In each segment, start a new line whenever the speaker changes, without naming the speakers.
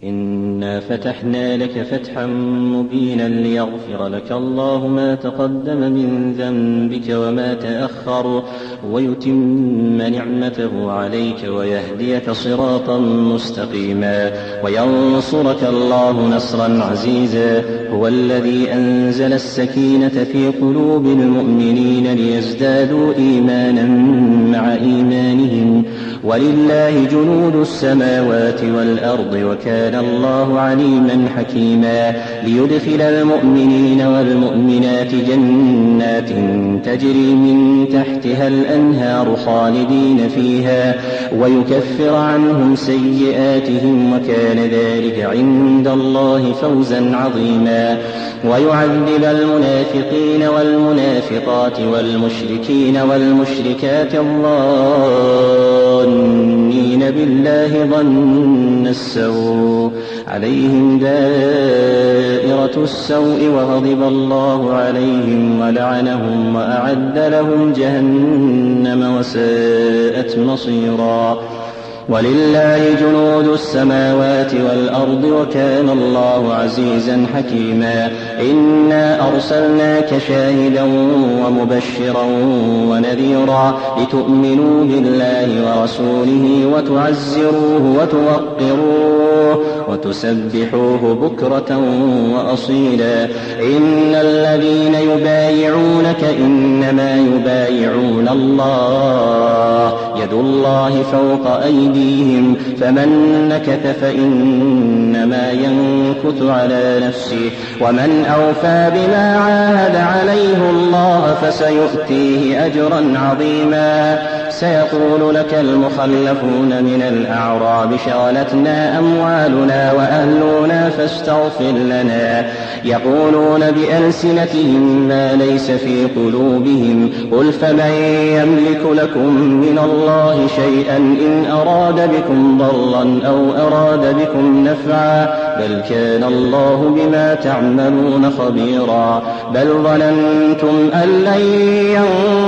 in إنا فتحنا لك فتحا مبينا ليغفر لك الله ما تقدم من ذنبك وما تأخر ويتم نعمته عليك ويهديك صراطا مستقيما وينصرك الله نصرا عزيزا هو الذي أنزل السكينة في قلوب المؤمنين ليزدادوا إيمانا مع إيمانهم ولله جنود السماوات والأرض وكان الله والله عليما حكيما ليدخل المؤمنين والمؤمنات جنات تجري من تحتها الأنهار خالدين فيها ويكفر عنهم سيئاتهم وكان ذلك عند الله فوزا عظيما ويعذب المنافقين والمنافقات والمشركين والمشركات الظالمين بالله ظن السوء عليهم دائرة السوء وغضب الله عليهم ولعنهم وأعد لهم جهنم وساءت مصيرا ولله جنود السماوات والأرض وكان الله عزيزا حكيما إنا أرسلناك شاهدا ومبشرا ونذيرا لتؤمنوا بالله ورسوله وتعزروه وتوقروه وتسبحوه بكرة وأصيلا إن الذين يبايعونك إنما يبايعون الله الله فوق أيديهم فمن نكث فإنما ينكث على نفسه ومن أوفى بما عاهد عليه الله فسيؤتيه أجرا عظيما سيقول لك المخلفون من الأعراب شغلتنا أموالنا وأهلنا فاستغفر لنا يقولون بألسنتهم ما ليس في قلوبهم قل فمن يملك لكم من الله شيئا إن أراد بكم ضرا أو أراد بكم نفعا بل كان الله بما تعملون خبيرا بل ظننتم أن لن ينظر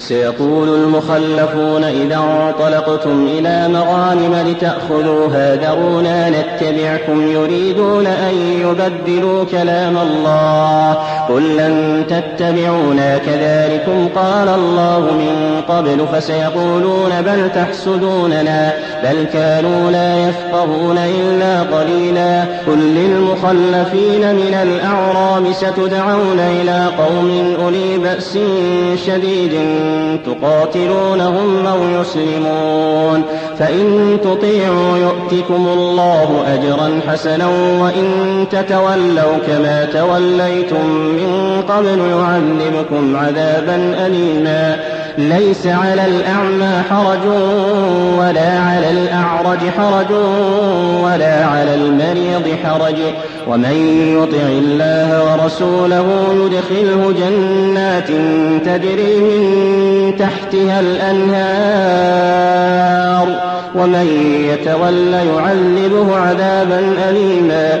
سيقول المخلفون إذا انطلقتم إلى مغانم لتأخذوها ذرونا نتبعكم يريدون أن يبدلوا كلام الله قل لن تتبعونا كذلكم قال الله من قبل فسيقولون بل تحسدوننا بل كانوا لا يفقهون إلا قليلا قل للمخلفين من الأعراب ستدعون إلى قوم أولي بأس شديد تقاتلونهم أو يسلمون فإن تطيعوا يؤتكم الله أجرا حسنا وإن تتولوا كما توليتم من قبل يعلمكم عذابا أليما ليس على الأعمى حرج ولا على الأعرج حرج ولا على المريض حرج ومن يطع الله ورسوله يدخله جنات تجري من تحتها الأنهار ومن يتول يعذبه عذابا أليما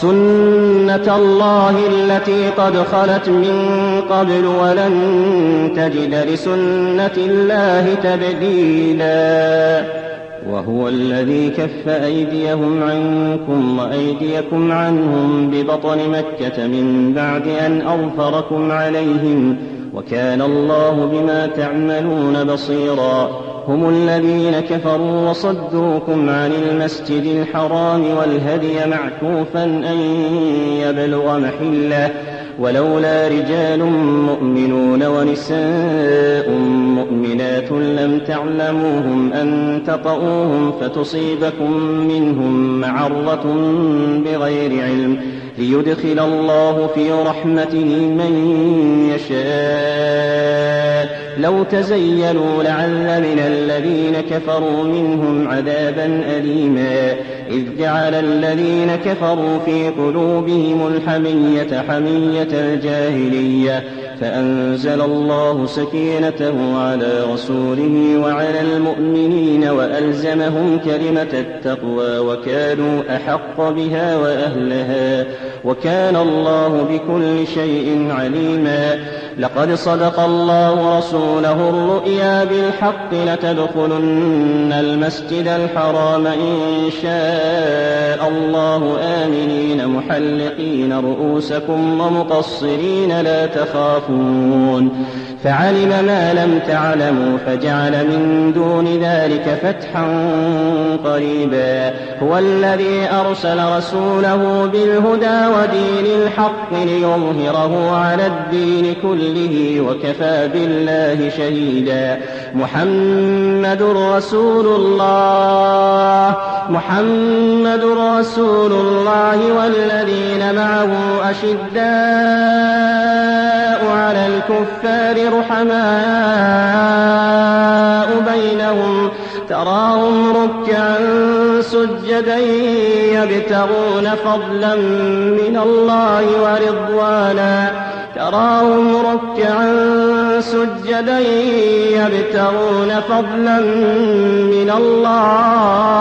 سنة الله التي قد خلت من قبل ولن تجد لسنة الله تبديلا وهو الذي كف أيديهم عنكم وأيديكم عنهم ببطن مكة من بعد أن أظفركم عليهم وكان الله بما تعملون بصيراً هم الذين كفروا وصدوكم عن المسجد الحرام والهدي معكوفا أن يبلغ محله ولولا رجال مؤمنون ونساء مؤمنات لم تعلموهم أن تطؤوهم فتصيبكم منهم معرة بغير علم ليدخل الله في رحمته من يشاء لو تزينوا لعل من الذين كفروا منهم عذابا أليما إذ جعل الذين كفروا في قلوبهم الحمية حمية الجاهلية فأنزل الله سكينته على رسوله وعلى المؤمنين وألزمهم كلمة التقوى وكانوا أحق بها وأهلها وكان الله بكل شيء عليما لقد صدق الله رسوله الرؤيا بالحق لتدخلن المسجد الحرام إن شاء الله آمنين محلقين رؤوسكم ومقصرين لا تخافون يخافون فعلم ما لم تعلموا فجعل من دون ذلك فتحا قريبا هو الذي أرسل رسوله بالهدى ودين الحق ليظهره على الدين كله وكفى بالله شهيدا محمد رسول الله محمد رسول الله والذين معه أشداء على الكفار رحماء بينهم تراهم ركعا سجدا يبتغون فضلا من الله ورضوانا تراهم ركعا سجدا يبتغون فضلا من الله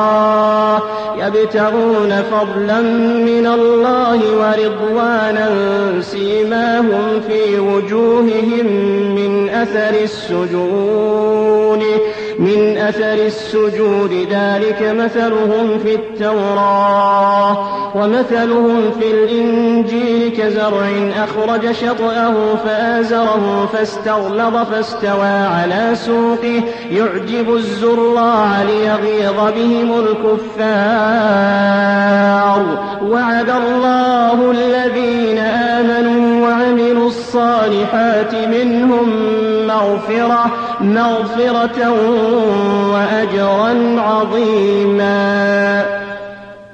يبتغون فضلا من الله ورضوانا سيماهم في وجوههم من أثر السجود من أثر السجود ذلك مثلهم في التوراة ومثلهم في الإنجيل كزرع أخرج شطأه فآزره فاستغلظ فاستوى على سوقه يعجب الزراع ليغيظ بهم الكفار وعد الله الذين آمنوا وعملوا الصالحات منهم مغفرة, مغفرة وأجرا عظيما